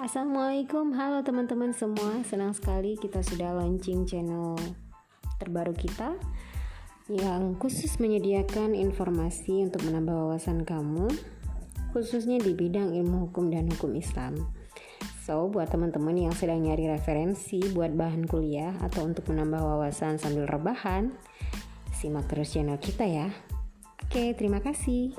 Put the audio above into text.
Assalamualaikum, halo teman-teman semua. Senang sekali kita sudah launching channel terbaru kita yang khusus menyediakan informasi untuk menambah wawasan kamu, khususnya di bidang ilmu hukum dan hukum Islam. So, buat teman-teman yang sedang nyari referensi buat bahan kuliah atau untuk menambah wawasan sambil rebahan, simak terus channel kita ya. Oke, terima kasih.